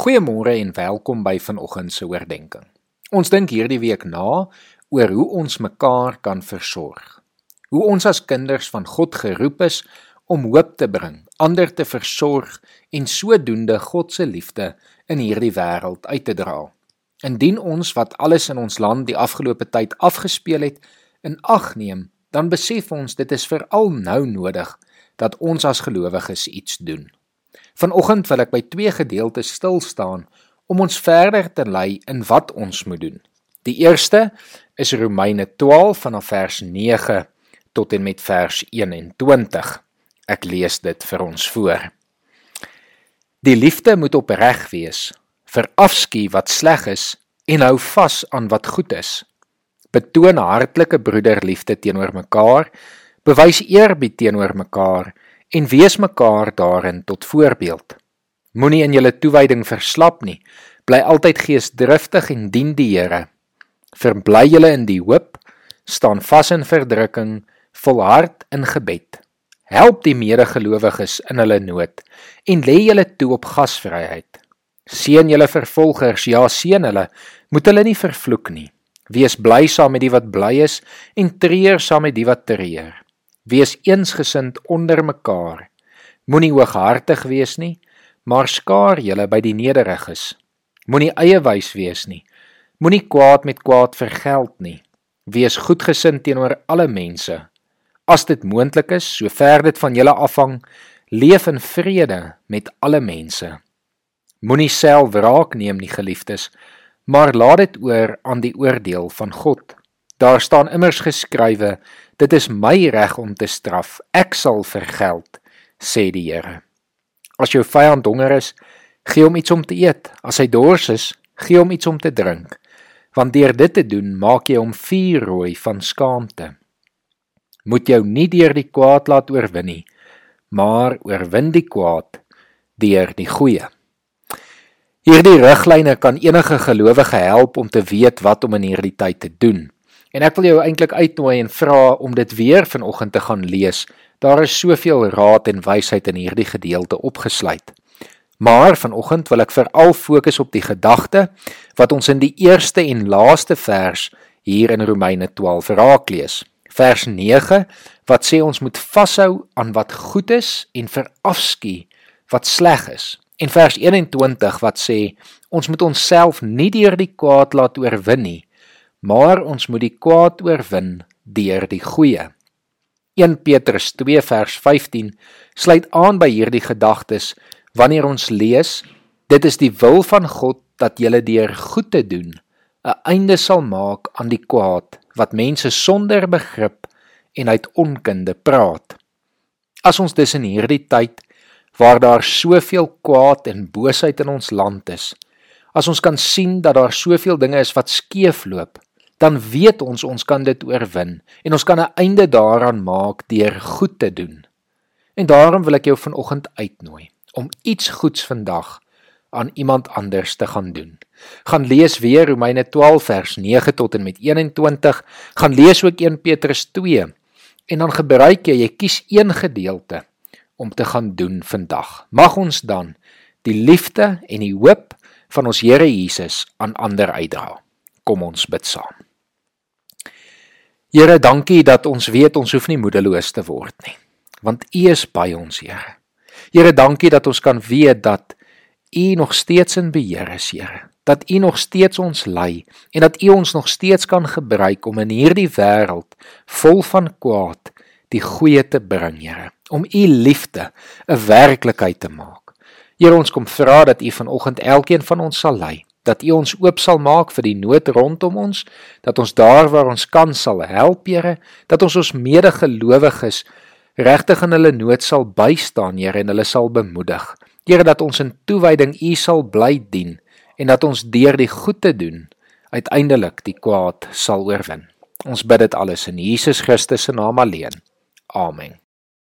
Goeiemôre en welkom by vanoggend se oordeenking. Ons dink hierdie week na oor hoe ons mekaar kan versorg. Hoe ons as kinders van God geroep is om hoop te bring, ander te versorg en sodoende God se liefde in hierdie wêreld uit te dra. Indien ons wat alles in ons land die afgelope tyd afgespeel het, in ag neem, dan besef ons dit is veral nou nodig dat ons as gelowiges iets doen. Vanoggend wil ek by twee gedeeltes stil staan om ons verder te lei in wat ons moet doen. Die eerste is Romeine 12 vanaf vers 9 tot en met vers 21. Ek lees dit vir ons voor. Die liefde moet opreg wees, verafskie wat sleg is en hou vas aan wat goed is. Betoon hartlike broederliefde teenoor mekaar, bewys eerbied teenoor mekaar en wees mekaar daarin tot voorbeeld. Moenie in julle toewyding verslap nie. Bly altyd geesdriftig en dien die Here. Verbly julle in die hoop, staan vas in verdrukking, volhard in gebed. Help die medegelowiges in hulle nood en lê julle toe op gasvryheid. Seën julle vervolgers, ja seën hulle, moet hulle nie vervloek nie. Wees bly saam met die wat bly is en treur saam met die wat treur. Wees eensgesind onder mekaar. Moenie hooghartig wees nie, maar skaar julle by die nederiges. Moenie eie wys wees nie. Moenie kwaad met kwaad vergeld nie. Wees goedgesind teenoor alle mense. As dit moontlik is, sover dit van julle afhang, leef in vrede met alle mense. Moenie self wraak neem nie, geliefdes, maar laat dit oor aan die oordeel van God. Daar staan immers geskrywe Dit is my reg om te straf. Ek sal vergeld, sê die Here. As jou vyand honger is, gee hom iets om te eet. As hy dors is, gee hom iets om te drink. Want deur dit te doen, maak jy hom vuurrooi van skaamte. Moet jou nie deur die kwaad laat oorwin nie, maar oorwin die kwaad deur die goeie. Hierdie riglyne kan enige gelowige help om te weet wat om in hierdie tyd te doen. En ek wil jou eintlik uitnooi en vra om dit weer vanoggend te gaan lees. Daar is soveel raad en wysheid in hierdie gedeelte opgesluit. Maar vanoggend wil ek veral fokus op die gedagte wat ons in die eerste en laaste vers hier in Romeine 12 raak lees. Vers 9 wat sê ons moet vashou aan wat goed is en verafskie wat sleg is. En vers 21 wat sê ons moet onsself nie deur die kwaad laat oorwin nie, maar ons moet die kwaad oorwin deur die goeie. 1 Petrus 2 vers 15 sluit aan by hierdie gedagtes wanneer ons lees dit is die wil van God dat jy deur goed te doen 'n einde sal maak aan die kwaad wat mense sonder begrip en uit onkunde praat. As ons dus in hierdie tyd waar daar soveel kwaad en boosheid in ons land is, as ons kan sien dat daar soveel dinge is wat skeefloop, dan weet ons ons kan dit oorwin en ons kan 'n einde daaraan maak deur goed te doen. En daarom wil ek jou vanoggend uitnooi om iets goeds vandag aan iemand anders te gaan doen. Gaan lees weer Romeine 12 vers 9 tot en met 21, gaan lees ook 1 Petrus 2 en dan gebruik jy jy kies een gedeelte om te gaan doen vandag. Mag ons dan die liefde en die hoop van ons Here Jesus aan ander uitdra. Kom ons bid saam. Here, dankie dat ons weet ons hoef nie moedeloos te word nie, want U is by ons, Here. Here, dankie dat ons kan weet dat U nog steeds in beheer is, Here. Dat U nog steeds ons lei en dat U ons nog steeds kan gebruik om in hierdie wêreld vol van kwaad die goeie te bring, Here, om U liefde 'n werklikheid te maak. Here, ons kom vra dat U vanoggend elkeen van ons sal lei dat U ons oop sal maak vir die nood rondom ons, dat ons daar waar ons kan sal help, Here, dat ons ons medegelowiges regtig in hulle nood sal bystaan, Here, en hulle sal bemoedig. Here, dat ons in toewyding U sal bly dien en dat ons deur die goed te doen uiteindelik die kwaad sal oorwin. Ons bid dit alles in Jesus Christus se naam alleen. Amen.